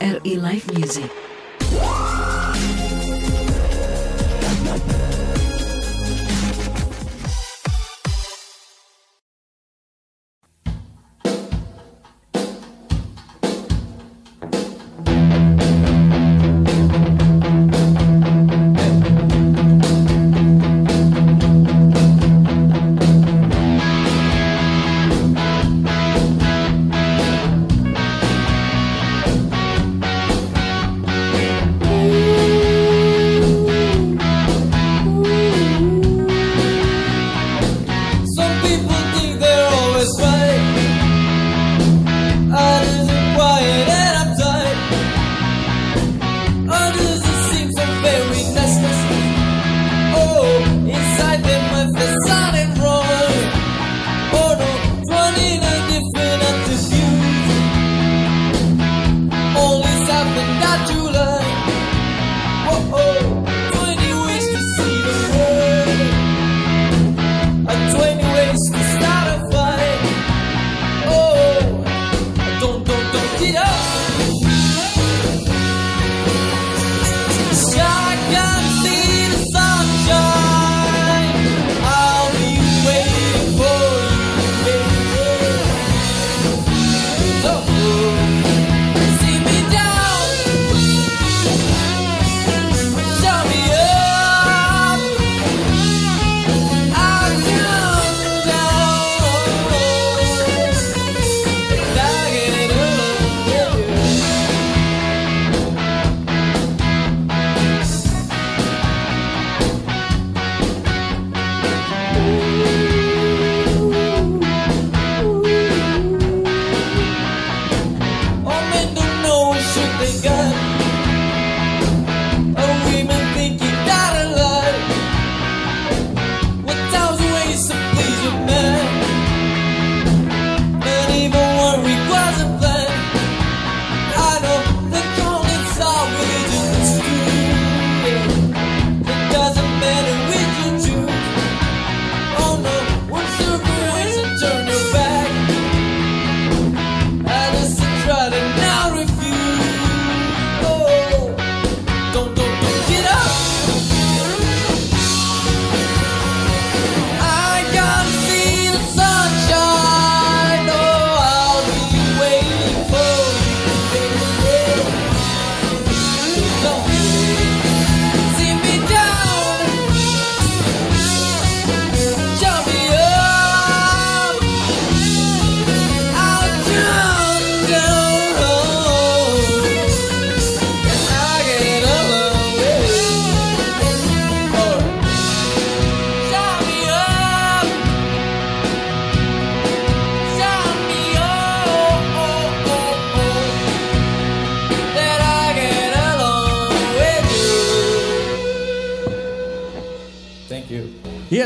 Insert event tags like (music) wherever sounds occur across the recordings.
RRI Live Music.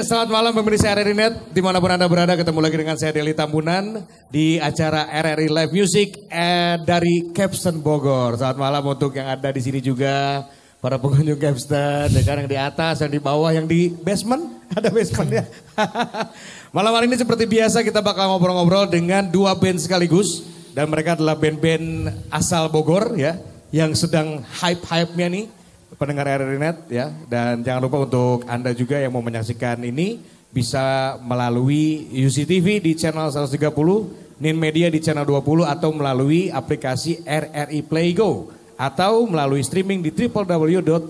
Selamat malam pemirsa RRI Net. Di mana pun Anda berada, ketemu lagi dengan saya Deli Tambunan di acara RRI Live Music eh, dari Capstan Bogor. Selamat malam untuk yang ada di sini juga, para pengunjung Capstan, yang di atas, yang di bawah, yang di basement. (laughs) Ada basement ya. (laughs) malam hari ini seperti biasa kita bakal ngobrol-ngobrol dengan dua band sekaligus. Dan mereka adalah band-band asal Bogor ya, yang sedang hype-hype-nya nih pendengar RRI Net ya. Dan jangan lupa untuk Anda juga yang mau menyaksikan ini bisa melalui UCTV di channel 130, Nin Media di channel 20 atau melalui aplikasi RRI Play Go atau melalui streaming di www.rri.co.id.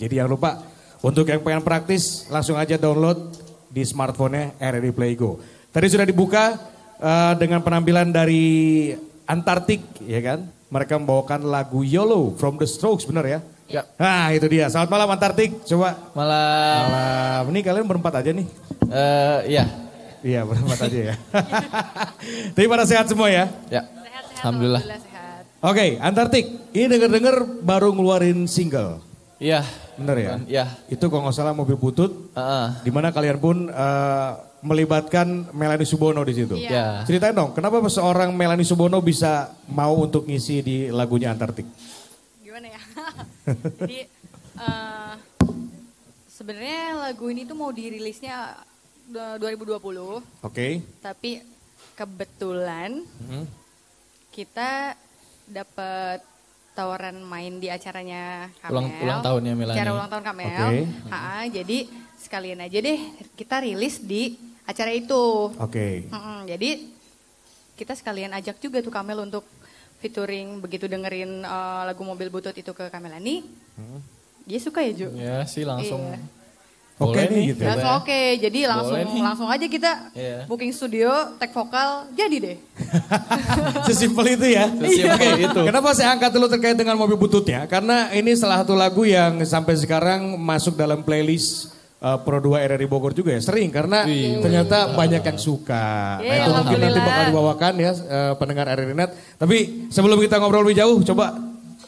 Jadi jangan lupa untuk yang pengen praktis langsung aja download di smartphone-nya RRI Play Go. Tadi sudah dibuka eh, dengan penampilan dari Antartik ya kan. Mereka membawakan lagu YOLO from The Strokes benar ya? Ya. Nah itu dia. Selamat malam Antartik. Coba Malam. malam. Ini kalian berempat aja nih. Eh ya. Iya berempat aja ya. (laughs) Tapi pada sehat semua ya. Ya. Sehat-sehat, Alhamdulillah. sehat. Oke Antartik. Ini denger-denger baru ngeluarin single. Iya. Bener ya? Iya. Itu kalau nggak salah mobil butut. Heeh. Di mana kalian pun eh, melibatkan Melanie Subono di situ. Iya. Ya. Ceritain dong, kenapa seorang Melanie Subono bisa mau untuk ngisi di lagunya Antartik? Gimana ya? (laughs) Jadi eh, sebenarnya lagu ini tuh mau dirilisnya eh, 2020, Oke. tapi kebetulan kita dapat tawaran main di acaranya Kamel. Ulang- ulang tahunnya Melani. Acara ulang tahun Kamel. Oke. Ha-ha, jadi sekalian aja deh kita rilis di acara itu. Oke. Mm-mm, jadi kita sekalian ajak juga tuh Kamel untuk featuring begitu dengerin eh, lagu mobil butut itu ke Kamelani. Dia suka ya Ju? Ya sih langsung. Iya. Oke Boleh nih, gitu. coba Langsung ya. oke, jadi langsung langsung aja kita Iya. booking studio, tag vokal, jadi deh. (laughs) Sesimpel itu ya. (laughs) Sesimpel Oke, itu. Kenapa saya angkat dulu terkait dengan mobil bututnya? Karena ini salah satu lagu yang sampai sekarang masuk dalam playlist uh, Pro 2 RRI Bogor juga ya. Sering karena ternyata banyak yang suka. Iya, nah itu mungkin nanti bakal dibawakan ya uh, pendengar RRI Net. Tapi sebelum kita ngobrol lebih jauh, coba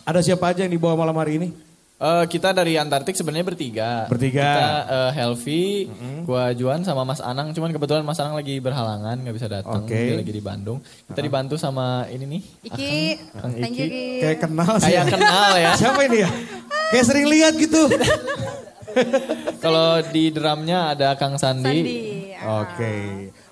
ada siapa aja yang dibawa malam hari ini? Eh, kita dari Antartik sebenarnya bertiga. Bertiga. Kita eh, Helvi, gua Juan sama Mas Anang. Cuman kebetulan Mas Anang lagi berhalangan nggak bisa datang. Oke. Dia lagi di Bandung. Kita dibantu sama ini nih. Iki, thank you Ki. Kayak kenal sih. Kayak kenal ya. (laughs) Siapa ini ya? Kayak sering lihat gitu. (laughs) (laughs) Kalau di drumnya ada Kang Sandi. Sandi. ah. Oke.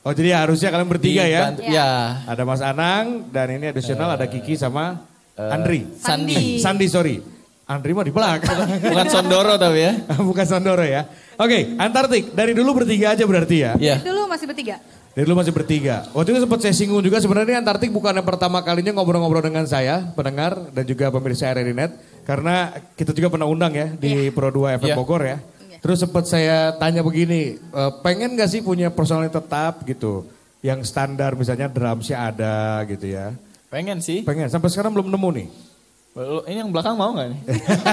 Oh jadi harusnya kalian bertiga ya? Dibantu- Ya. Ada Mas Anang dan ini additional ada Kiki sama Andri. Sandi. Sandi sorry. Andri mah di belakang. (laughs) Bukan Sondoro tapi ya. (laughs) Bukan Sondoro ya. Oke, Antartik. Dari dulu bertiga aja berarti ya? Iya. Dulu masih bertiga. Dari dulu masih bertiga. Waktu itu sempat saya singgung juga sebenarnya Antartik bukan yang pertama kalinya ngobrol-ngobrol dengan saya, pendengar dan juga pemirsa RRI Net. Karena kita juga pernah undang ya di Pro 2 FM Iya. Bogor ya. Terus sempat saya tanya begini, e, pengen gak sih punya personal tetap gitu? Yang standar misalnya drumsnya ada gitu ya. Pengen sih. Pengen, sampai sekarang belum nemu nih. Ini yang belakang mau nggak nih?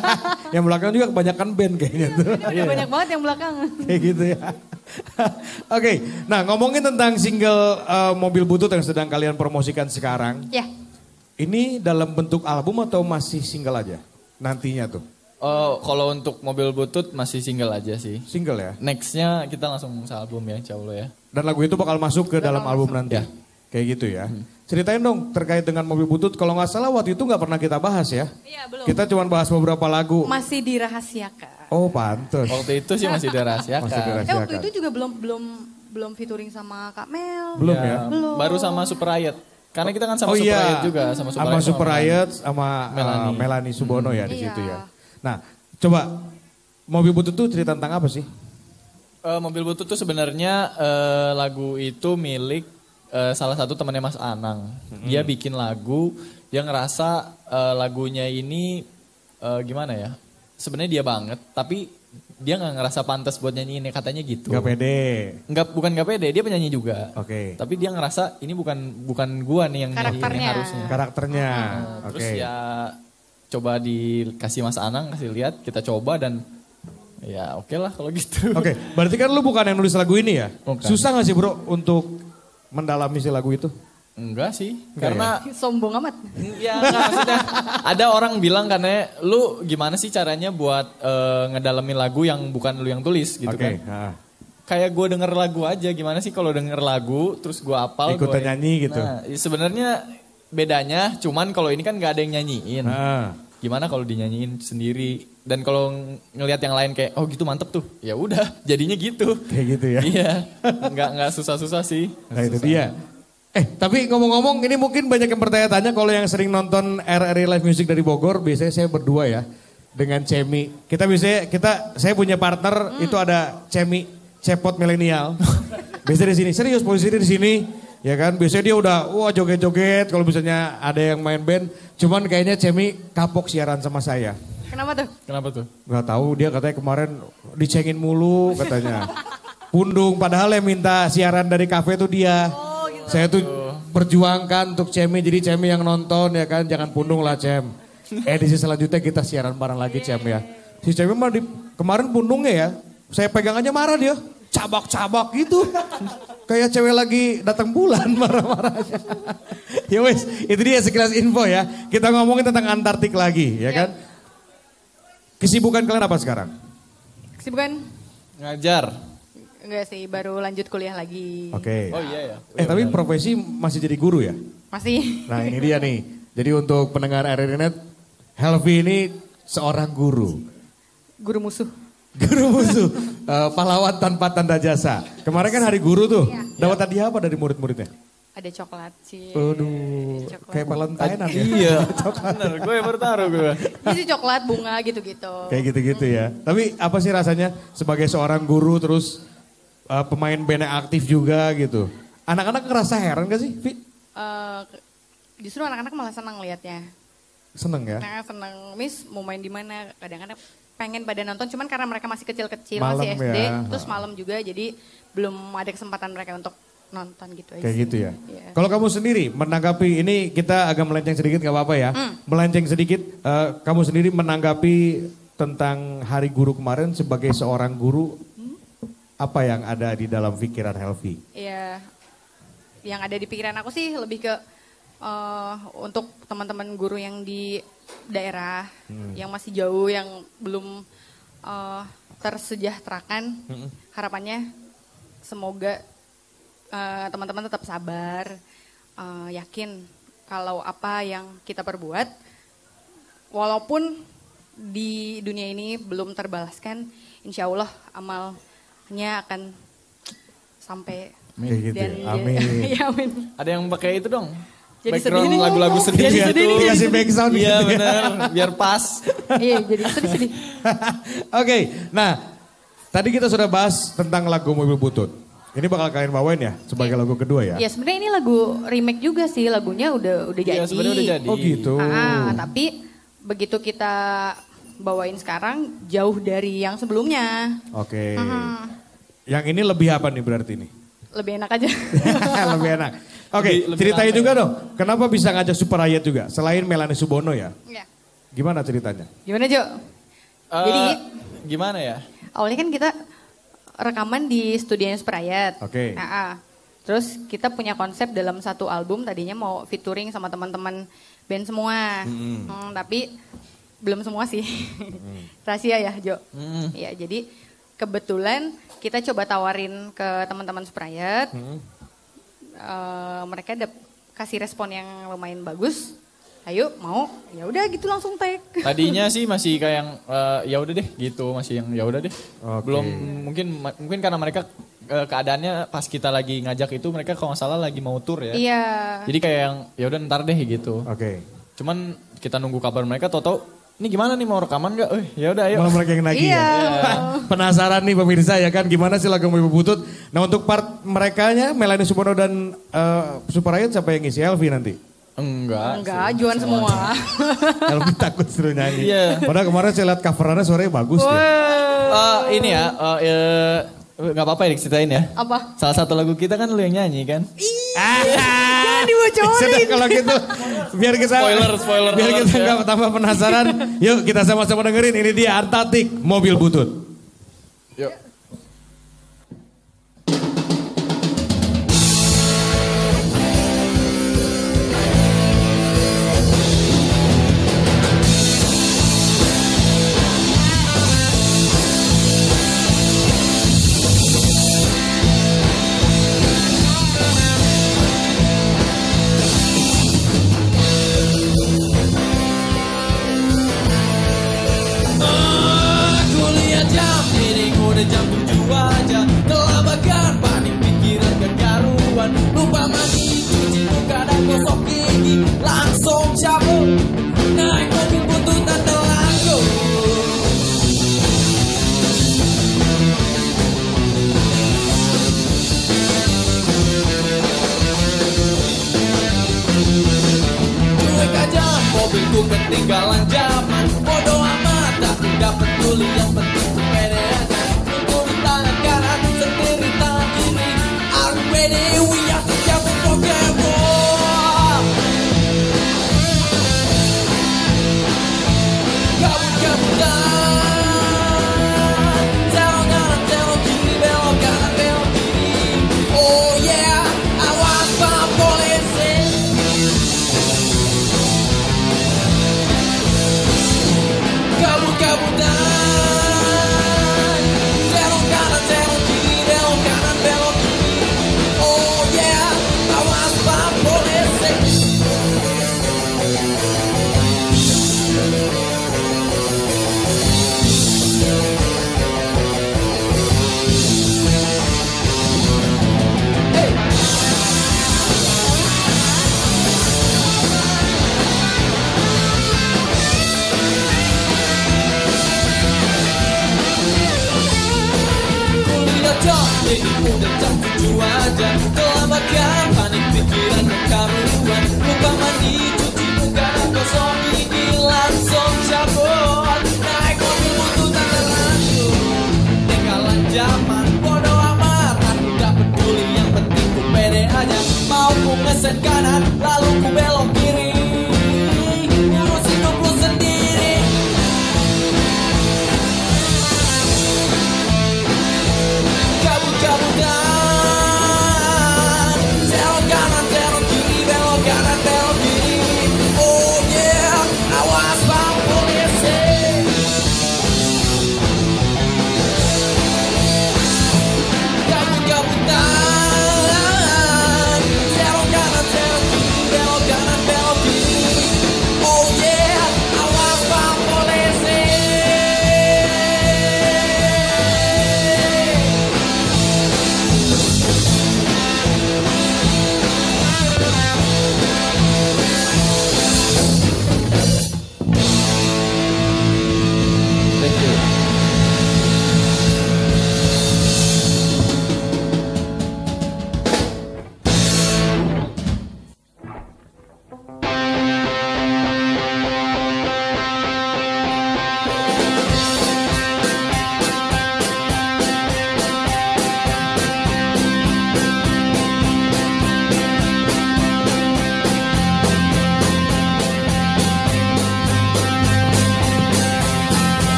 (laughs) yang belakang juga kebanyakan band kayaknya tuh. Udah banyak banget yang belakang. Kayak gitu ya. (laughs) Oke, nah ngomongin tentang single eh, Mobil Butut yang sedang kalian promosikan sekarang. ya, Ini dalam bentuk album atau masih single aja? Nantinya tuh. Oh, kalau untuk mobil butut masih single aja sih. Single ya? Nextnya kita langsung sealbum ya, insya Allah ya. Dan lagu itu bakal masuk ke dalam album nanti? Ya. Kayak gitu ya. Ceritain dong terkait dengan Mobil Butut. Kalau nggak salah waktu itu nggak pernah kita bahas ya. Iya, belum. Kita cuma bahas beberapa lagu. masih dirahasiakan. Oh pantes. Waktu itu sih masih dirahasiakan. Masih dirahasiakan. Eh waktu itu juga belum belum belum featuring sama Kak Mel. Belum ya? Belum. Baru sama Super Riot. Karena kita kan sama oh Super iya. Riot juga, sama Super sama Riot. Super sama- Riot sama Melanie. uh, Melanie Subono ya di Iya. situ ya. Nah, coba Mobil Butut tuh cerita tentang apa sih? Eh, mobil butut tuh sebenarnya eh, lagu itu milik eh, salah satu temannya Mas Anang. Dia bikin lagu, dia ngerasa eh, lagunya ini eh, gimana ya? Sebenarnya dia banget, tapi dia nggak ngerasa pantas buat nyanyiin katanya gitu. Gak pede. Nggak bukan gak pede, dia penyanyi juga. Oke. Tapi dia ngerasa ini bukan bukan gua nih yang nyanyiin yang Karakternya. harusnya. Karakternya. Nah, Oke. Terus ya coba dikasih Mas Anang, kasih lihat, kita coba dan ya oke lah kalau gitu. Oke, berarti kan lu bukan yang nulis lagu ini ya? Bukan. Susah gak sih bro untuk mendalami si lagu itu? Enggak sih, Enggak karena Sombong amat. ya enggak, maksudnya ada orang bilang karena lu gimana sih caranya buat eh, ngedalamin lagu yang bukan lu yang tulis gitu Oke, kan. Kayak gue denger lagu aja, gimana sih kalau denger lagu terus gue apal. Ikutan gua- nyanyi gitu. Nah, sebenarnya bedanya cuman kalau ini kan gak ada yang nyanyiin. Nah. Gimana kalau dinyanyiin sendiri dan kalau ng- ngelihat yang lain kayak oh gitu mantep tuh. Ya udah, jadinya gitu. Kayak gitu ya. Iya. Nggak nggak susah-susah sih. Nah itu dia. Eh tapi ngomong-ngomong ini mungkin banyak yang bertanya-tanya kalau yang sering nonton RRI Live Music dari Bogor biasanya saya berdua ya dengan Cemi. Kita biasanya kita saya punya partner itu ada Cemi cepot milenial. (laughs) biasanya di sini serius posisi di sini ya kan biasanya dia udah wah joget-joget kalau misalnya ada yang main band cuman kayaknya Cemi kapok siaran sama saya. Kenapa tuh? Kenapa tuh? Gak tahu dia katanya kemarin dicengin mulu katanya. (laughs) Pundung padahal yang minta siaran dari kafe itu dia. Saya tuh perjuangkan untuk Cemi jadi Cemi yang nonton ya kan jangan pundung lah Cem. Edisi selanjutnya kita siaran bareng lagi Cem ya. Si Cemi mah di, kemarin pundungnya ya. Saya pegang aja marah dia. Cabak-cabak gitu. Kayak cewek lagi datang bulan (laughs) marah-marahnya. ya wes, itu dia sekilas info ya. Kita ngomongin tentang Antartik lagi ya kan. Kesibukan kalian apa sekarang? Kesibukan? Ngajar. Enggak sih, baru lanjut kuliah lagi. Oke. Oh iya ya. Eh tapi profesi masih jadi guru ya? Masih. Nah ini dia nih. Jadi untuk pendengar RRI Net, Helvi ini seorang guru. Guru musuh. Guru musuh, Eh, pahlawan tanpa tanda jasa. Kemarin kan hari guru tuh. Iya. Dapat hadiah apa dari murid-muridnya? ada coklat sih. Aduh, Coklat. kayak Valentine ya. Iya. (laughs) Bener, gue baru taruh gue. Ini sih coklat, bunga gitu-gitu. Kayak gitu-gitu ya. Tapi apa sih rasanya sebagai seorang guru terus uh, pemain band yang aktif juga gitu. Anak-anak ngerasa heran gak sih, Vi? Eh, justru anak-anak malah senang liatnya. Seneng ya? Nah, senang, Miss mau main di mana? Kadang-kadang pengen pada nonton, cuman karena mereka masih kecil-kecil, masih SD, ya. terus malam juga, jadi belum ada kesempatan mereka untuk nonton gitu aja. Kayak sih. gitu ya. Iya. Kalau kamu sendiri menanggapi ini kita agak melenceng sedikit gak apa-apa ya. Hmm. Melenceng sedikit, eh, kamu sendiri menanggapi tentang Hari Guru kemarin sebagai seorang guru? Apa yang ada di dalam pikiran Helvi? Iya, yang ada di pikiran aku sih lebih ke eh, untuk teman-teman guru yang di daerah, yang masih jauh, yang belum eh, tersejahterakan. Harapannya semoga eh, teman-teman tetap sabar, eh, yakin kalau apa yang kita perbuat, walaupun di dunia ini belum terbalaskan, insya Allah amalnya akan sampai Kayak gitu dan ya. Amin. (laughs) ya, amin. Ada yang pakai itu dong. Jadi Background sedih lagu-lagu sedih Jadi gitu. sedih nih. Dikasih background Iya gitu ya. bener, biar pas. (laughs) Iya, jadi sedih-sedih. (laughs) Oke, nah tadi kita sudah bahas tentang lagu Mobil Butut. Ini bakal kalian bawain ya sebagai lagu kedua ya? Ya sebenarnya ini lagu remake juga sih, lagunya udah udah jadi. Iya sebenarnya udah jadi. Oh gitu. Ah, tapi begitu kita bawain sekarang jauh dari yang sebelumnya. Oke. Hmm. Yang ini lebih apa nih berarti nih? Lebih enak aja. (laughs) lebih enak. Oke, Lebih- lebih ceritain juga dong. Kenapa bisa ngajak Super Ayat juga? Selain Melani Subono ya? Ya. Gimana ceritanya? Gimana Jo? Eh, Jadi gimana ya? awalnya kan kita rekaman di studionya Sprayat. Oke. Nah, ah. Terus kita punya konsep dalam satu album tadinya mau featuring sama teman-teman band semua. Hmm, tapi belum semua sih. (laughs) Rahasia ya Jo. Mm. Ya jadi kebetulan kita coba tawarin ke teman-teman Sprayat. Eh, mereka dap- kasih respon yang lumayan bagus. Ayo mau, ya udah gitu langsung tag. (laughs) Tadinya sih masih kayak yang eh, ya udah deh gitu, masih yang ya udah deh. Oke. Belum mungkin mungkin karena mereka eh, keadaannya pas kita lagi ngajak itu mereka kalau nggak salah lagi mau tour ya. Iya. Jadi kayak yang ya udah ntar deh gitu. Oke. Cuman kita nunggu kabar mereka tau-tau ini gimana nih mau rekaman nggak? Eh ya udah ayo. Malah mereka yang nagih Iya. ya. (laughs) Penasaran nih pemirsa ya kan gimana sih lagu Mobil Butut? Nah untuk part merekanya Melani Subono dan eh, Super Ayat siapa yang ngisi? Elvi nanti. Enggak. Enggak, juan semua. (laughs) Elvi takut suruh nyanyi. Iya. Padahal kemarin saya lihat coverannya suaranya bagus ya. Eh, ini ya, eh, eh, nggak apa-apa ya diceritain ya. Apa? Salah satu lagu kita kan lu yang nyanyi kan? Jangan dibocorin. Sudah kalau gitu biar kita Spoiler, spoiler biar kita ya. nggak tambah penasaran. Yuk kita sama-sama dengerin ini dia Antatik Mobil Butut. Yuk. Udah jam tujuh aja. Kelabakan panik pikiran kekaruan Lupa mandi cuci muka dan gosok gigi. Langsung cabut. Naik mobil butut telan go Cuek aja mobilku ketinggalan zaman. Bodoh amat aku gak peduli yang penting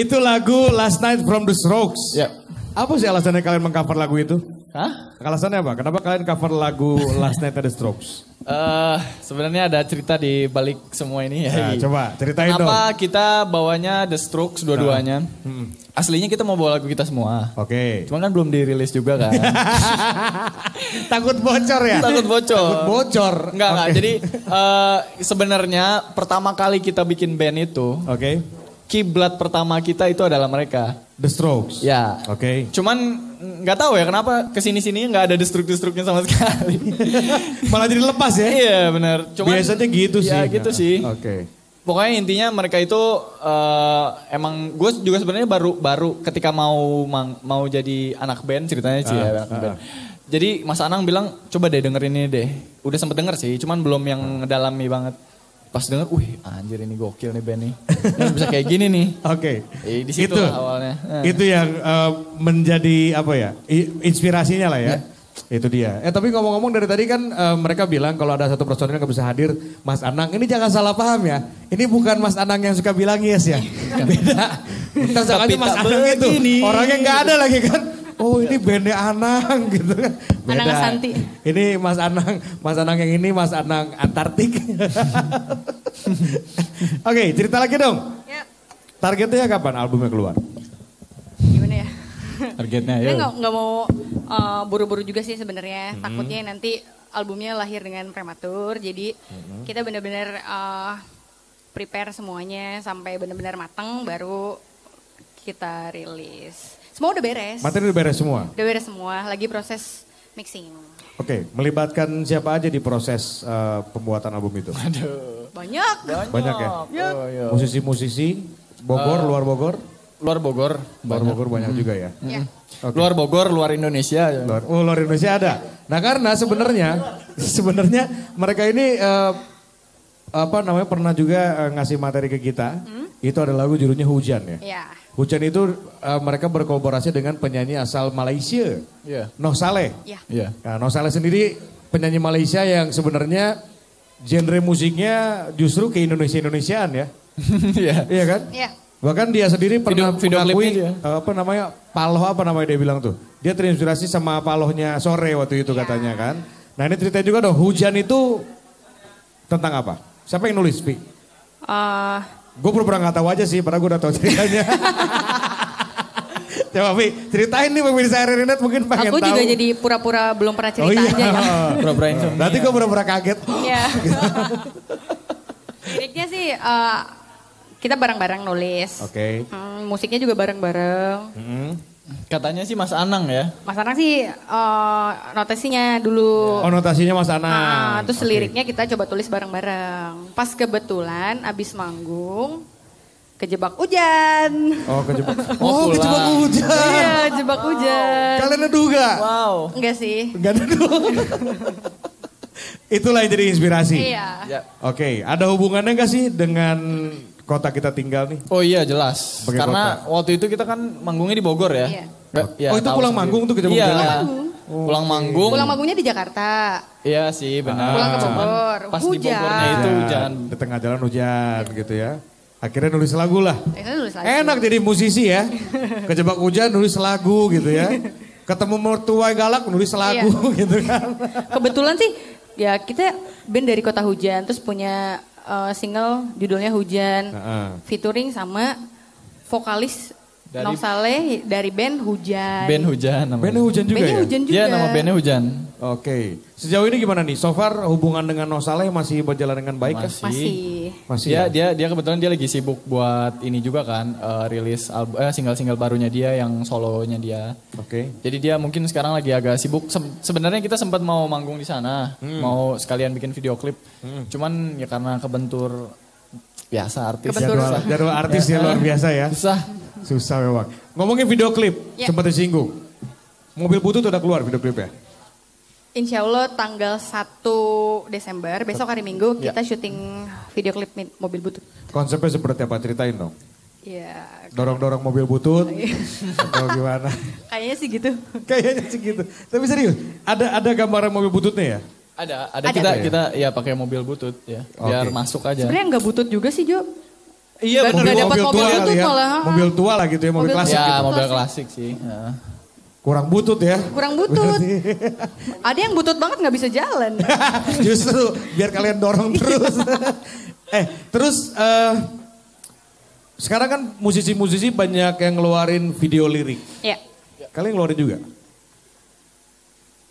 Itu lagu Last Night from the Strokes. Ya. Apa sih alasannya kalian mengcover lagu itu? Hah? Alasannya apa? Kenapa kalian cover lagu Last Night at the Strokes? Uh, sebenarnya ada cerita di balik semua ini ya. Nah, coba ceritain Kenapa dong. Kenapa kita bawanya The Strokes dua-duanya? Ah. Hmm. Aslinya kita mau bawa lagu kita semua. Oke. Okay. Cuman kan belum dirilis juga kan. (laughs) Takut bocor ya? Takut bocor. Takut bocor. Enggak, okay. enggak. Jadi uh, sebenarnya pertama kali kita bikin band itu. Oke. Okay kiblat pertama kita itu adalah mereka. The Strokes. Ya. Oke. Okay. Cuman nggak tahu ya kenapa ke sini sini nggak ada destruk-destruknya sama sekali. (laughs) Malah jadi lepas ya? Iya benar. Cuman biasanya gitu ya, sih. Ya gitu sih. Oke. Okay. Pokoknya intinya mereka itu uh, emang gue juga sebenarnya baru baru ketika mau mau jadi anak band ceritanya sih uh, ya ah, anak band. Ah. Jadi Mas Anang bilang coba deh dengerin ini deh. Udah sempet denger sih, cuman belum yang ah. ngedalami banget. Pas denger, wih anjir ini gokil nih band nih. Bisa kayak gini nih. (laughs) Oke. Eh, di situ itu, awalnya. Eh. Itu yang eh, menjadi apa ya? Inspirasinya lah ya. Itu dia. Eh tapi ngomong-ngomong dari tadi kan eh, mereka bilang kalau ada satu personil yang nggak bisa hadir, Mas Anang. Ini jangan salah paham ya. Ini bukan Mas Anang yang suka bilang yes ya. Beda. (laughs) Kita Tapi sengaja Mas Anang itu orangnya nggak ada lagi kan. Oh ini bandnya Anang (laughs) gitu kan. Anang Asanti. Ini Mas Anang, Mas Anang yang ini Mas Anang Antartik. (laughs) Oke cerita lagi dong. Ya, Targetnya kapan albumnya keluar? gimana ya? Targetnya ya. nggak nggak mau uh, buru-buru juga sih sebenarnya. Mm-hmm. Takutnya nanti albumnya lahir dengan prematur. Jadi Mm-hmm. kita benar-benar uh, prepare semuanya sampai benar-benar matang baru kita rilis. Semua udah beres. Materi udah beres semua. Udah beres semua. Lagi proses mixing. Oke, melibatkan siapa aja di proses eh, pembuatan album itu? Aduh. Banyak. Banyak ya? Oh, iya. Musisi-musisi Bogor, luar Bogor? Luar Bogor. Luar Bogor banyak juga ya. Ya. Oke. Luar Bogor, luar Indonesia. ya. Luar, oh, luar Indonesia ada. Nah karena sebenarnya, (laughs) sebenarnya mereka ini eh, apa namanya pernah juga eh, ngasih materi ke kita. Itu ada lagu judulnya Hujan ya. Ya. Hujan itu eh, mereka berkolaborasi dengan penyanyi asal Malaysia, Iya. Noh Saleh. Ya. Iya. Nah, Noh Saleh sendiri penyanyi Malaysia yang sebenarnya genre musiknya justru ke Indonesia-Indonesiaan ya. Iya. (laughs) Iya kan? Ya. Bahkan dia sendiri pernah Video- video mengakui eh, apa namanya paloh apa namanya dia bilang tuh. Dia terinspirasi sama palohnya sore waktu itu Iya. katanya kan. Nah ini cerita juga dong hujan itu tentang apa? Siapa yang nulis, Pi? Uh, Gue pura-pura gak tahu aja sih, padahal gue udah tahu ceritanya. (laughs) Coba Pi, ceritain nih pemirsa Net mungkin pengen aku tahu. juga jadi pura-pura belum pernah cerita Oh iya. aja ya. (laughs) Pura-pura insomnia. Nanti gue pura-pura kaget. (laughs) Iya. Liriknya sih eh, kita bareng-bareng nulis. Oke. Hmm, musiknya juga bareng-bareng. Mm-mm. Katanya sih Mas Anang ya. Mas Anang sih eh, notasinya dulu. Oh notasinya Mas Anang. Ah, terus Oke. liriknya kita coba tulis bareng-bareng. Pas kebetulan abis manggung kejebak hujan. Oh kejebak. (laughs) Oh, Oh, kejebak hujan. Iya, jebak hujan. Kalian duga? Wow. Enggak sih. Enggak ada (laughs) Itulah yang jadi inspirasi. Iya. Ya. Oke, ada hubungannya nggak sih dengan kota kita tinggal nih? Oh iya jelas. Sebagai Karena waktu itu kita kan manggungnya di Bogor ya. Iya. Ya, Oh, itu pulang sendiri. manggung tuh ke Iya. Jalan? Pulang manggung. Pulang manggungnya di Jakarta. Iya sih benar. Pulang ke Bogor. Pas di Hujan. Bogornya itu hujan. Di tengah jalan hujan gitu ya. Akhirnya nulis lagu lah. Akhirnya nulis lagi. Enak jadi musisi ya. Kejebak hujan nulis lagu gitu ya. Ketemu mertua galak nulis lagu (laughs) gitu kan. Kebetulan sih ya kita band dari kota hujan terus punya eh, single judulnya Hujan. Heeh. Featuring sama vokalis Dari- Nong Saleh dari band Hujan. Band hujan namanya. Bandnya hujan juga Bandnya ya? Hujan juga. Iya nama bandnya hujan. Oke. Sejauh ini gimana nih? So far hubungan dengan Nosaleh masih berjalan dengan baik kan? Masih. Masih Dia ya? dia dia kebetulan dia lagi sibuk buat ini juga kan eh, rilis album eh, single-single barunya dia yang solonya dia. Oke. Jadi dia mungkin sekarang lagi agak sibuk. Se- sebenarnya kita sempat mau manggung di sana, mau sekalian bikin video klip. Cuman ya karena kebentur biasa artis. Kebentur. Jadwal, jadwal artis ya luar biasa ya. Susah. Susah memang. Ngomongin video klip, Ya. sempat disinggung. Mobil butut udah keluar video klipnya? Insya Allah tanggal 1 Desember, besok hari Minggu Ya. kita syuting video klip mobil butut. Konsepnya seperti apa? Ceritain dong. Ya, Dorong-dorong mobil butut atau gimana? (laughs) kayaknya sih gitu. Kayaknya sih gitu. Tapi serius, ada ada gambaran mobil bututnya ya? Ada, ada, Ada. kita Ya? kita ya pakai mobil butut ya, biar masuk aja. Sebenarnya nggak butut juga sih Jo. Iya, nggak dapat mobil tua butut kali ya. malah. Mobil tua lah gitu ya, mobil, Mobil klasik ya gitu. mobil klasik sih. Ya. Kurang butut ya. Kurang butut. (laughs) Ada yang butut banget nggak bisa jalan. (laughs) Justru biar kalian dorong terus. (laughs) eh, terus eh, sekarang kan musisi-musisi banyak yang ngeluarin video lirik. ya, Kalian ngeluarin juga?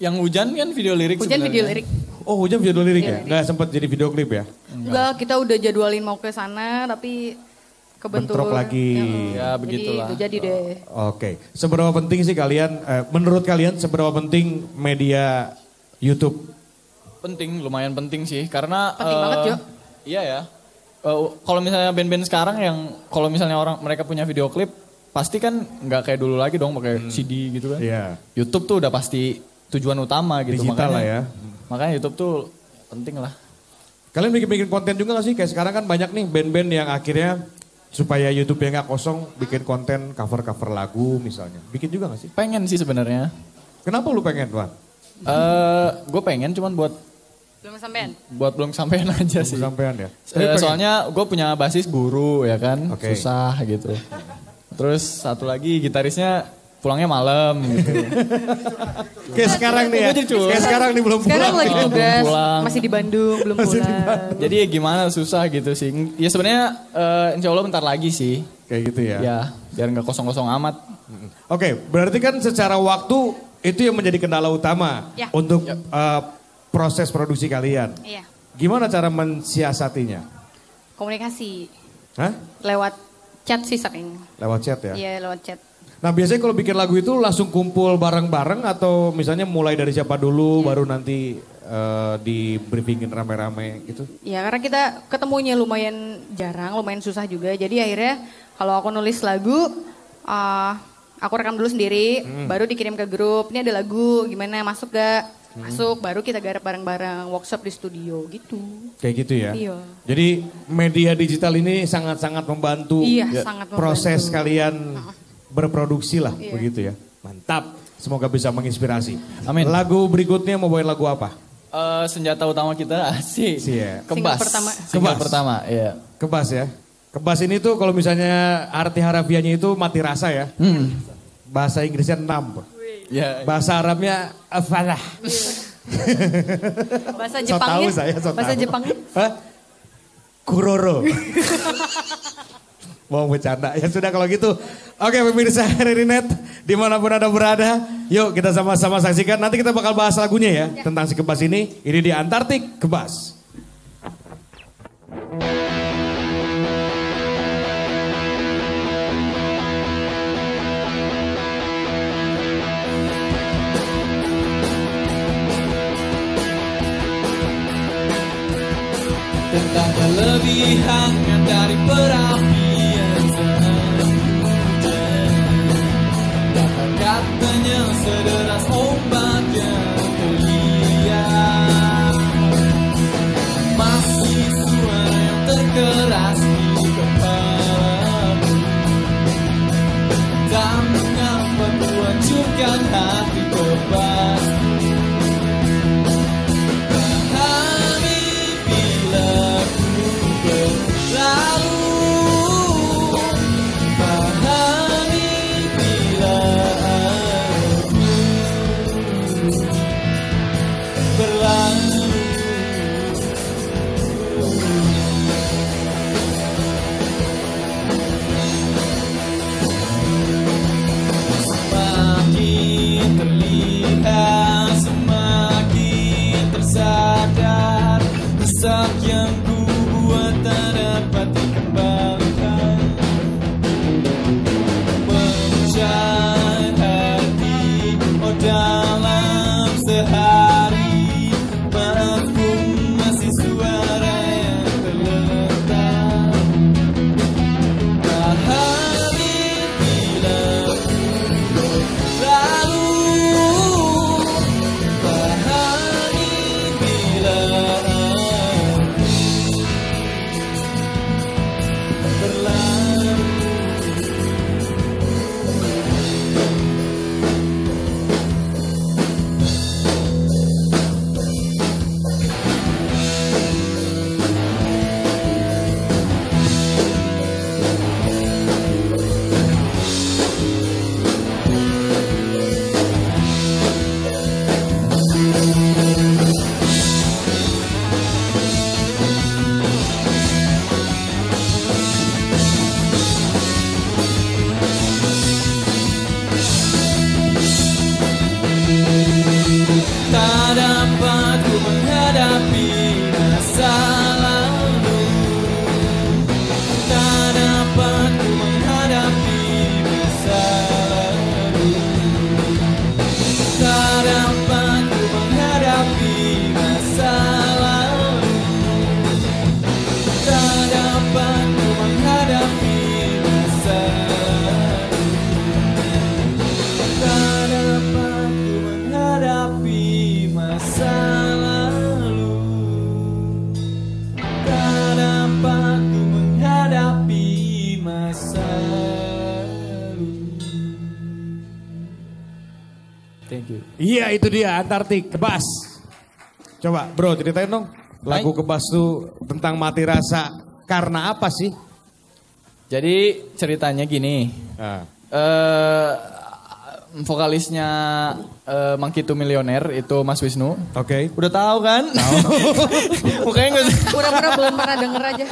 Yang hujan kan video lirik hujan sebenarnya. video lirik. Oh hujan video lirik ya? lirik. Nggak sempat jadi video klip ya? Enggak, kita udah jadwalin mau ke sana tapi kebentur. bentrok lagi. Ya, Jadi begitulah. itu jadi deh. Oke, seberapa penting sih kalian, eh, menurut kalian seberapa penting media YouTube? Penting, lumayan penting sih karena Penting eh, banget, Jo. Iya ya. Eh, kalau misalnya band-band sekarang yang kalau misalnya orang mereka punya video klip pasti kan nggak kayak dulu lagi dong pakai CD gitu kan. Iya. YouTube tuh udah pasti tujuan utama gitu Digital makanya. lah ya. Makanya YouTube tuh penting lah. Kalian bikin-bikin konten juga gak sih? Kayak sekarang kan banyak nih band-band yang akhirnya supaya YouTube-nya nggak kosong, bikin konten cover-cover lagu misalnya. Bikin juga gak sih? Pengen sih sebenarnya. Kenapa lu pengen, Tuan? Eh, gue pengen cuman buat Belum sampean. buat belum sampean (laughs) aja sih. Sampean ya? Eh, soalnya gue punya basis guru ya kan, Oke. susah gitu. Terus satu lagi gitarisnya pulangnya malam gitu. (laughs) Kayak sekarang nih ya, kayak sekarang nih belum Sekarang pulang. lagi Belum tugas, pulang. masih di Bandung, belum pulang. Jadi ya gimana susah gitu sih. Ya sebenarnya eh, insya Allah bentar lagi sih. Kayak gitu ya. Ya biar nggak kosong-kosong amat. Oke, berarti kan secara waktu itu yang menjadi kendala utama Ya. untuk eh, proses produksi kalian. Iya, Gimana cara mensiasatinya? komunikasi Hah? lewat chat sih sering. Lewat chat ya? Iya, lewat chat. Nah biasanya kalau bikin lagu itu langsung kumpul bareng-bareng atau misalnya mulai dari siapa dulu baru nanti eh, di briefingin rame-rame gitu? Ya karena kita ketemunya lumayan jarang, lumayan susah juga. Jadi akhirnya kalau aku nulis lagu, ah, aku rekam dulu sendiri, baru dikirim ke grup. Ini ada lagu, gimana masuk gak? Masuk, baru kita garap bareng-bareng, workshop di studio gitu. Kayak gitu ya? Iya. Jadi media digital ini sangat-sangat membantu Iya, sangat membantu. proses kalian berproduksi lah Iya. begitu ya. Mantap. Semoga bisa menginspirasi. Amin. Lagu berikutnya mau bawain lagu apa? Eh, senjata utama kita (laughs) sih Sih ya. kebas. Single pertama. Single Kebas. pertama, iya. Kebas ya. Kebas ini tuh kalau misalnya arti harafiahnya itu mati rasa ya. Hmm. Bahasa Inggrisnya enam. Ya, Bahasa Arabnya afalah. Bahasa (laughs) So tahu Jepangnya, saya, so bahasa tahu. Jepangnya. Hah? Kuroro. (laughs) Mau bercanda. Ya sudah kalau gitu. Oke pemirsa Ririnet. Di mana pun Anda berada. Yuk kita sama-sama saksikan. Nanti kita bakal bahas lagunya ya. Tentang si Kebas ini. Ini di Antartik Kebas. tentang kelebihan dari perapian Katanya sederas ombak yang terlihat. Masih suara yang terkeras Iya itu dia Antartik Kebas. Coba bro ceritain dong. Lagu Kebas tuh tentang mati rasa karena apa sih? Jadi ceritanya gini. Nah, eh vokalisnya eh Monkey to Millionaire itu Mas Wisnu. Oke. Udah tahu kan? Tahu. (laughs) Mukanya nggak Pura-pura belum pernah denger aja.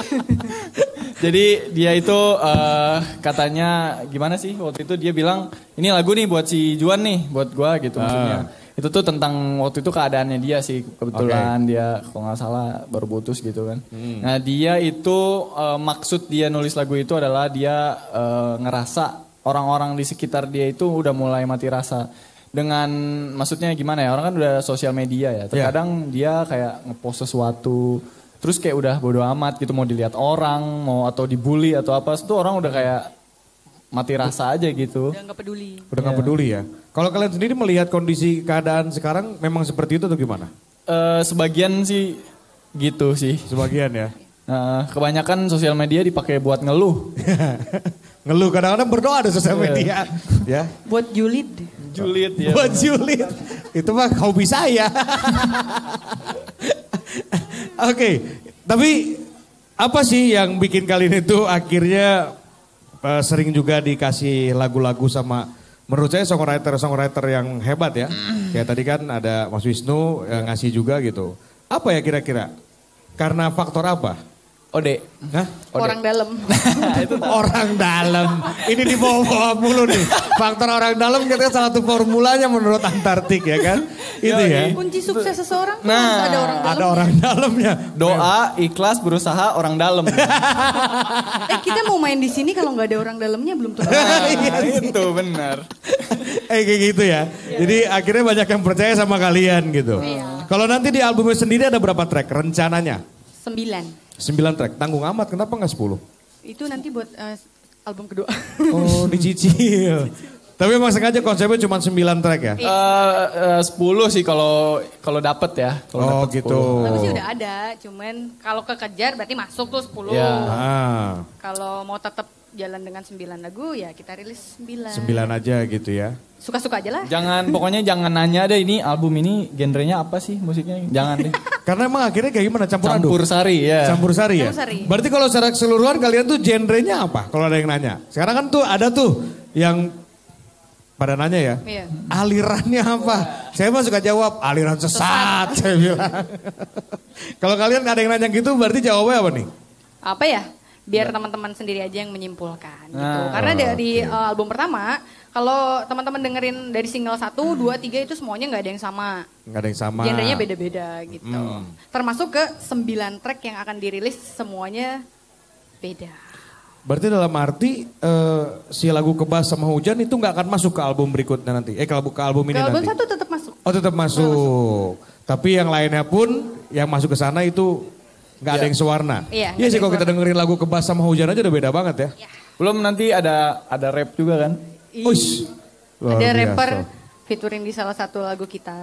(laughs) Jadi dia itu eh, katanya gimana sih waktu itu dia bilang ini lagu nih buat si Juan nih buat gua gitu maksudnya. Itu tuh tentang waktu itu keadaannya dia sih kebetulan dia kalau nggak salah baru putus gitu kan. Nah dia itu eh, maksud dia nulis lagu itu adalah dia eh, ngerasa orang-orang di sekitar dia itu udah mulai mati rasa. Dengan maksudnya gimana ya orang kan udah sosial media ya. Terkadang dia kayak ngepost sesuatu terus kayak udah bodo amat gitu mau dilihat orang mau atau dibully atau apa itu orang udah kayak mati rasa aja gitu Udah nggak peduli. Udah nggak peduli ya. Kalau kalian sendiri melihat kondisi keadaan sekarang memang seperti itu atau gimana? Eh, sebagian sih gitu sih Sebagian ya. Nah, kebanyakan sosial media dipakai buat ngeluh (laughs) Ngeluh kadang-kadang berdoa di sosial media. (laughs) ya. Buat julid. julid ya Buat julid. Itu mah hobi saya. (laughs) Oke, tapi apa sih yang bikin kalian itu akhirnya eh, sering juga dikasih lagu-lagu sama menurut saya songwriter-songwriter yang hebat ya. Kayak tadi kan ada Mas Wisnu yang ngasih juga gitu. Apa ya kira-kira? Karena faktor apa? Ode Hah? Orang dalam. (laughs) orang dalam. Ini dibawa-bawa mulu nih. Faktor orang dalam kita salah satu formulanya menurut Antartik ya kan? Itu ya. Kunci sukses seseorang Nah, ada orang dalam. Ada orang dalamnya. doa ikhlas berusaha orang dalam (laughs) Eh kita mau main di sini kalau nggak ada orang dalamnya belum tentu. Nah, itu benar (laughs) eh kayak gitu ya. Jadi akhirnya banyak yang percaya sama kalian gitu. Iya. Kalau nanti di albumnya sendiri ada berapa track rencananya? Sembilan. 9 track. Tanggung amat kenapa nggak 10? Itu nanti buat eh, album kedua. Oh (laughs) dicicil. Tapi emang sengaja konsepnya cuma 9 track ya? Eh, eh, 10 sih kalau kalau dapet ya kalau Oh dapet gitu. 10. Lagu sih udah ada, cuman kalau kekejar berarti masuk tuh 10. Ya. Ah, Kalau mau tetap jalan dengan 9 lagu ya kita rilis 9. 9 aja gitu ya. Suka-suka aja lah. Jangan pokoknya jangan nanya deh ini album ini genrenya apa sih musiknya? Jangan deh. (laughs) Karena emang akhirnya kayak gimana campur aduk? Campur sari ya. Campur sari ya? Campur sari. Berarti kalau secara keseluruhan kalian tuh genrenya apa? Kalau ada yang nanya. Sekarang kan tuh ada tuh yang pada nanya ya. Iya. Alirannya apa? Saya mah suka jawab aliran sesat, (laughs) saya bilang. kalau kalian ada yang nanya gitu berarti jawabnya apa nih? Apa ya? Biar teman-teman sendiri aja yang menyimpulkan gitu. Nah, Karena dari eh, album pertama, kalau teman-teman dengerin dari single 1, 2, 3 itu semuanya nggak ada yang sama. Nggak ada yang sama. Genrenya beda-beda gitu. Hmm. Termasuk ke 9 track yang akan dirilis semuanya beda. Berarti dalam arti eh, si lagu kebas sama hujan itu nggak akan masuk ke album berikutnya nanti. Eh ke album, ke album ini Ke album nanti. satu tetap masuk. Oh tetap masuk. Tapi yang lainnya pun yang masuk ke sana itu nggak ada yang sewarna. Iya, Iya sih kalau kita dengerin lagu kebas sama hujan aja udah beda banget ya. Belum nanti ada ada rap juga kan? Uish. Ada biasa. rapper featuring di salah satu lagu kita.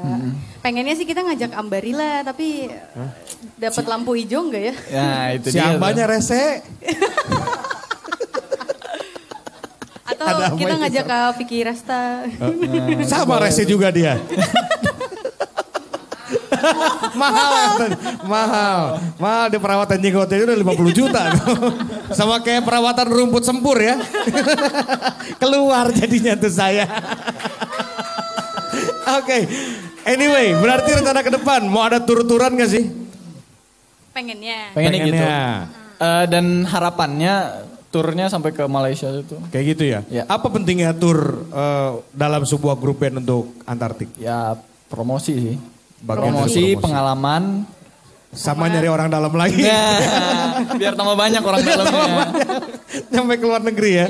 Pengennya sih kita ngajak Ambarila tapi dapat lampu hijau enggak ya? Ya itu Si dia. Ambanya rese. Atau Ada kita ngajak ke Vicky Rasta. Sama rese juga dia. (laughs) (laughs) mahal, mahal, mahal di perawatan jenggotnya itu udah 50 juta. (laughs) Sama kayak perawatan rumput sempur ya. (laughs) Keluar jadinya tuh saya. Oke, anyway, berarti rencana ke depan mau ada tur-turan gak sih? Pengennya. Pengennya gitu. Pengennya. Eh, dan harapannya turnya sampai ke Malaysia itu. Kayak gitu ya? Ya. Apa pentingnya tur eh, dalam sebuah grup band untuk Antartik? Ya promosi sih. Bagian promosi, promosi. pengalaman. Sama nyari orang dalam lagi. Nah, (laughs) biar tambah banyak orang dalamnya. Sampai ke luar negeri ya.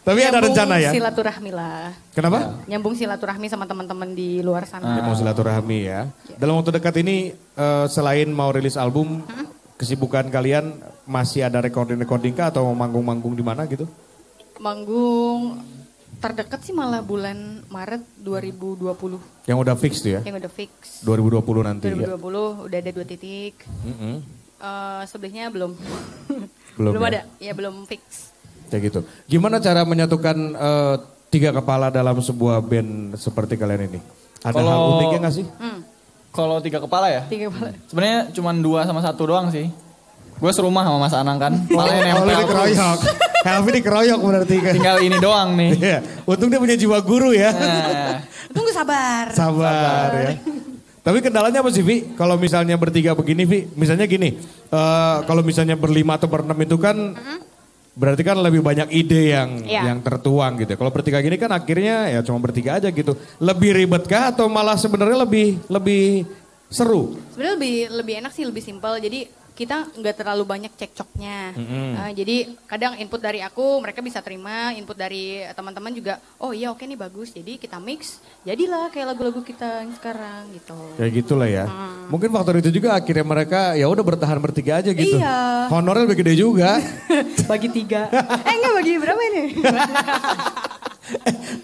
Tapi ada Nyambung rencana ya? Silaturahmi lah. Kenapa? Nyambung silaturahmi sama teman-teman di luar sana. Ya, mau silaturahmi ya. Dalam waktu dekat ini eh, selain mau rilis album, kesibukan kalian masih ada recording-recording kah atau mau manggung-manggung di mana gitu? Manggung terdekat sih malah bulan Maret 2020 Yang udah fix tuh ya? yang udah fix. 2020 nanti ya. 2020 udah ada dua titik. Mm-mm. Eh sebelumnya (laughs) belum. Belum ya? ada. Ya belum fix. Kayak gitu. Gimana cara menyatukan eh, tiga kepala dalam sebuah band seperti kalian ini? Ada hal Kalau- uniknya nggak sih? Hmm, Kalau tiga kepala ya? tiga kepala. Sebenarnya cuma dua sama satu doang sih. Gue serumah sama Mas Anang kan. Oh, lu nempel. dikeroyok. (laughs) Helvi dikeroyok berarti kan. Tinggal ini doang nih. Iya. Untung dia punya jiwa guru ya. Nah, Tunggu sabar. Sabar ya. Tapi kendalanya apa sih Vi? Kalau misalnya bertiga begini Vi, misalnya gini, eh, kalau misalnya berlima atau berenam itu kan berarti kan lebih banyak ide yang Iya. yang tertuang gitu. ya. Kalau bertiga gini kan akhirnya ya cuma bertiga aja gitu. Lebih ribet kah atau malah sebenarnya lebih lebih seru? Sebenarnya lebih lebih enak sih, lebih simpel. Jadi kita nggak terlalu banyak cekcoknya. Nah, jadi kadang input dari aku mereka bisa terima, input dari teman-teman juga. Oh iya oke nih bagus. Jadi kita mix, jadilah kayak lagu-lagu kita yang sekarang gitu. Kayak gitulah ya. Mungkin faktor itu juga akhirnya mereka ya udah bertahan bertiga aja gitu. Iya. Honornya lebih gede juga. (laughs) bagi tiga. eh enggak bagi berapa ini? (laughs)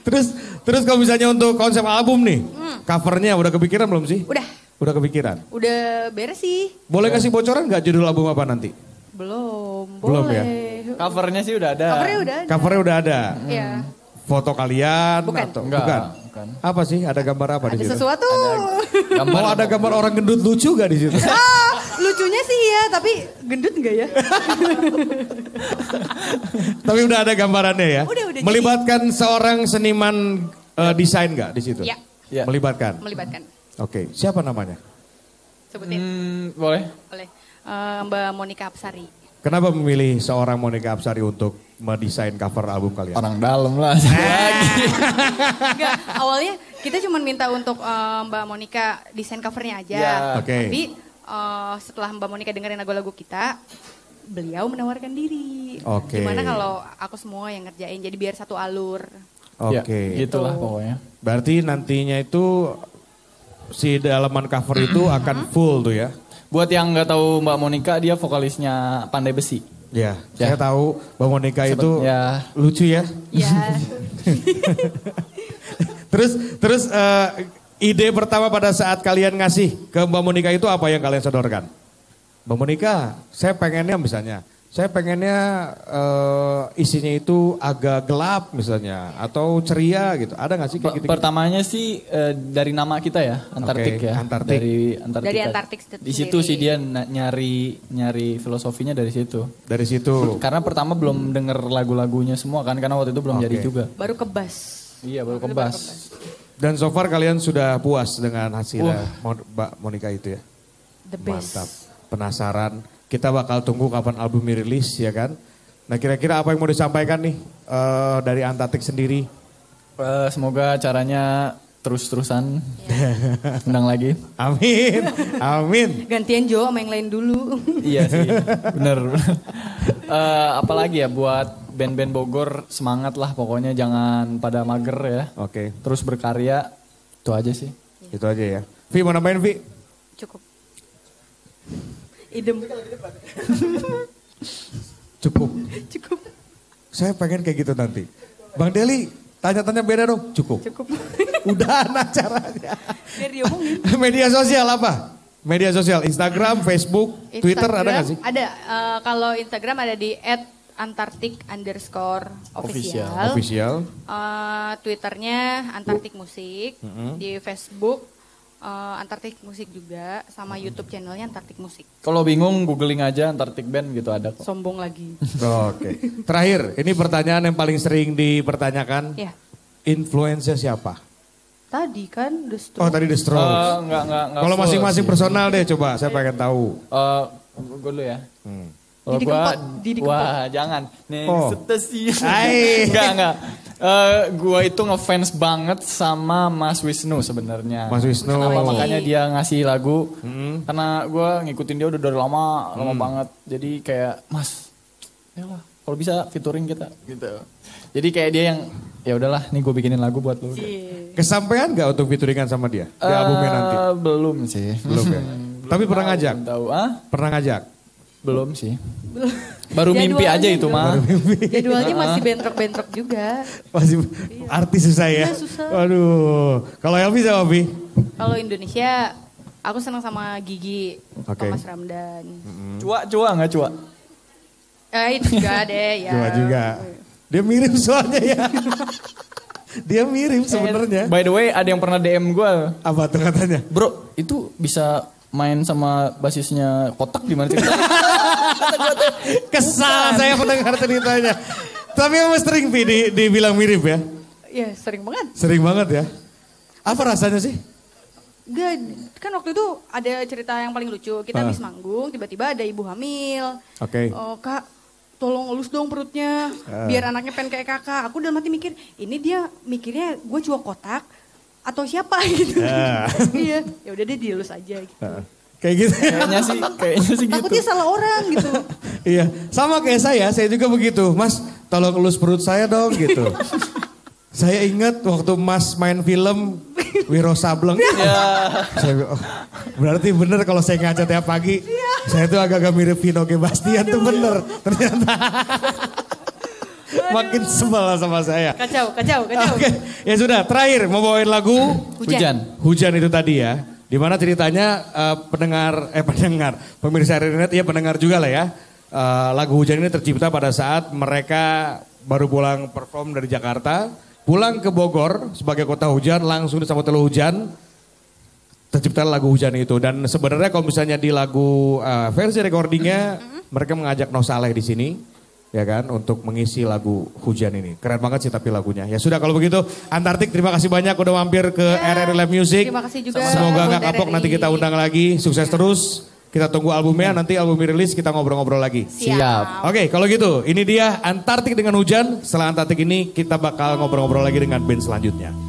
terus terus kalau misalnya untuk konsep album nih, covernya udah kepikiran belum sih? Udah, Udah kepikiran. udah beres sih. Boleh kasih bocoran nggak judul album apa nanti? Belum, Belum ya? boleh. covernya sih udah ada. Covernya udah ada. Covernya udah ada. Iya. Foto kalian Bukan. atau Enggak, bukan? bukan. Apa sih? Ada gambar apa di Ada situ? sesuatu. Gambar Oh ada gambar orang gendut lucu gak di situ? (laughs) ah, lucunya sih ya, tapi gendut enggak ya? (laughs) Tapi udah ada gambarannya ya. Udah, udah, Melibatkan seorang seniman eh, desain nggak di situ? Ya. Ya. Melibatkan. Melibatkan. Oke, siapa namanya? Sebutin. Hmm, boleh. Boleh. Eh, Mbak Monica Apsari. Kenapa memilih seorang Monica Apsari untuk mendesain cover album kalian? Orang dalam lah. (laughs) Enggak, awalnya kita cuma minta untuk eh, Mbak Monica desain covernya aja. Ya. Oke. Tapi eh, setelah Mbak Monica dengerin lagu-lagu kita, beliau menawarkan diri. Oke. Gimana kalau aku semua yang ngerjain, jadi biar satu alur. Oke. Ya, gitulah pokoknya. Berarti nantinya itu si dalaman cover itu (clears throat) akan full tuh ya? Buat yang nggak tahu Mbak Monica, dia vokalisnya Pandai Besi. Ya, Ya. saya tahu Mbak Monica Sebe- itu ya. lucu ya. Ya, (laughs) Terus terus eh, ide pertama pada saat kalian ngasih ke Mbak Monica itu apa yang kalian sodorkan? Mbak Monica, saya pengennya misalnya, saya pengennya eh, isinya itu agak gelap misalnya atau ceria gitu. Ada nggak sih kayak gitu? Pertamanya sih eh, dari nama kita ya, Antartik Oke, ya. Antartik. Dari Antartika. Dari Antartik sendiri. Di situ sih dia nyari nyari filosofinya dari situ. Dari situ. Karena pertama belum denger lagu-lagunya semua kan, karena waktu itu belum Oke. jadi juga. baru kebas. Iya baru kebas. Dan so far kalian sudah puas dengan hasilnya Mon- Mbak Monica itu ya? The best. Mantap. Penasaran. Kita bakal tunggu kapan album rilis ya kan? Nah kira-kira apa yang mau disampaikan nih eh, dari Antatik sendiri? Eh, semoga caranya terus-terusan (laughs) menang lagi. Amin, amin. Gantian Jo sama yang lain dulu. (laughs) iya sih, bener. Eh, apalagi ya buat band-band Bogor semangat lah pokoknya jangan pada mager ya. Oke, Terus berkarya, itu aja sih. itu aja ya. Vi mau nambahin Vi? Cukup. Idem. (laughs) Cukup. Cukup. Saya pengen kayak gitu nanti. Bang Deli, tanya-tanya beda dong. Cukup. Cukup. (laughs) Udah. Biar diomongin. (laughs) Media sosial apa? Media sosial, Instagram, Facebook, Twitter ada Instagram gak sih? Ada. Eh, kalau Instagram ada di @antartik underscore official. Official. Eh, Twitternya Antartik Musik. Di Facebook eh, Antartik Musik juga. Sama YouTube channelnya Antartik Musik. Kalau bingung googling aja Antartik Band gitu ada kok. Sombong lagi. (laughs) Oke. Terakhir, ini pertanyaan yang paling sering dipertanyakan. ya. Influencer siapa? Tadi kan The Oh Strokes. tadi The Strokes. Eh, enggak, enggak, enggak Kalau masing-masing sih. personal deh coba, saya pengen tahu. Eh, gue dulu ya. Hmm. Didi gua, Kempot, Didi Kempot. wah jangan. Nih, Oh. setesi. Hai. enggak, (laughs) enggak. Eh, gua itu ngefans banget sama Mas Wisnu sebenarnya. Mas Wisnu. Kenapa Hmm. makanya dia ngasih lagu? Karena gua ngikutin dia udah dari lama, lama banget. Jadi kayak, Mas, ya lah, kalau bisa featuring kita gitu. Jadi kayak dia yang ya udahlah, nih gue bikinin lagu buat lu. Iya. Kesampaian nggak untuk featuringan sama dia di albumnya nanti? Eh, Belum sih. Belum ya. (laughs) Tapi pernah ngajak? Tahu. Ah? Pernah ngajak? Belum sih. (laughs) Baru mimpi aja itu mah. Jadwalnya masih (laughs) bentrok-bentrok juga. Masih artis susah ya? Iya, susah. Waduh. Kalau Elvi sama Vi? Kalau Indonesia, aku senang sama Gigi, Oke. Thomas Ramdan. Cua, cua nggak cua? Eh itu juga deh (laughs) ya. Dua juga. Dia mirip soalnya ya. Dia mirip sebenarnya. By the way, ada yang pernah DM gue. Apa tuh katanya? Bro, itu bisa main sama basisnya kotak di mana ceritanya? (laughs) Kesal saya mendengar ceritanya. Tapi emang sering Pi di, dibilang mirip ya? Ya sering banget. Sering banget ya. Apa rasanya sih? Gak, kan waktu itu ada cerita yang paling lucu. Kita Ah. habis manggung, tiba-tiba ada ibu hamil. Oke. Oh, kak, tolong elus dong perutnya. Ah. Biar anaknya pengen kayak kakak. Aku dalam hati mikir, ini dia mikirnya gue cuma kotak atau siapa (laughs) gitu. Ah. iya, ya udah deh dielus aja gitu. Kayak gitu. kayaknya sih, kayaknya sih gitu. Takutnya salah orang gitu. (laughs) iya, sama kayak saya, saya juga begitu. Mas, tolong elus perut saya dong gitu. (laughs) saya ingat waktu Mas main film Wiro Sableng. Saya bilang, oh, berarti bener kalau saya ngaca tiap pagi. Saya tuh agak-agak mirip Vino G. Bastian tuh bener. Ternyata. Makin sebel sama saya. Kacau, kacau, kacau. Oke, ya sudah. Terakhir mau bawain lagu Hujan. Hujan itu tadi ya. Di mana ceritanya eh, pendengar, eh pendengar, pemirsa Rinet, ya pendengar juga lah ya. Eh, lagu Hujan ini tercipta pada saat mereka baru pulang perform dari Jakarta. Pulang ke Bogor sebagai kota hujan, langsung disambut oleh hujan. Tercipta lagu Hujan itu. Dan sebenarnya kalau misalnya di lagu eh, versi recordingnya, mereka mengajak Noh Saleh di sini ya kan untuk mengisi lagu hujan ini. Keren banget sih tapi lagunya. Ya sudah kalau begitu Antartik terima kasih banyak udah mampir ke RRI Live Music. terima kasih juga semoga nggak kapok RRI. nanti kita undang lagi. Sukses terus. Kita tunggu albumnya nanti album rilis kita ngobrol-ngobrol lagi. Siap. Oke kalau gitu ini dia Antartik dengan hujan. Setelah Antartik ini kita bakal ngobrol-ngobrol lagi dengan band selanjutnya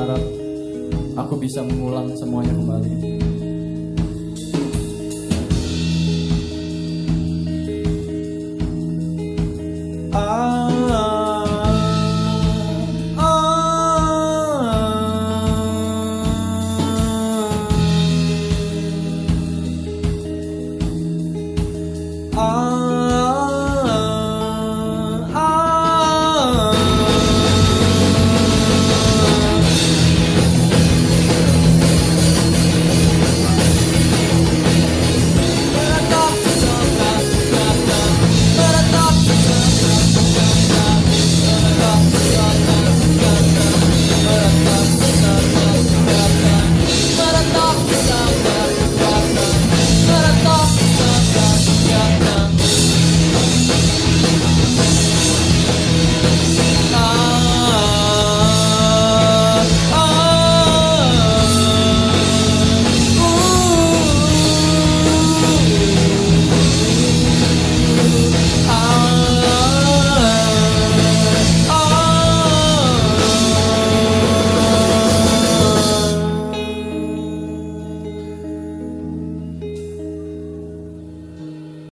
berharap aku bisa mengulang semuanya kembali.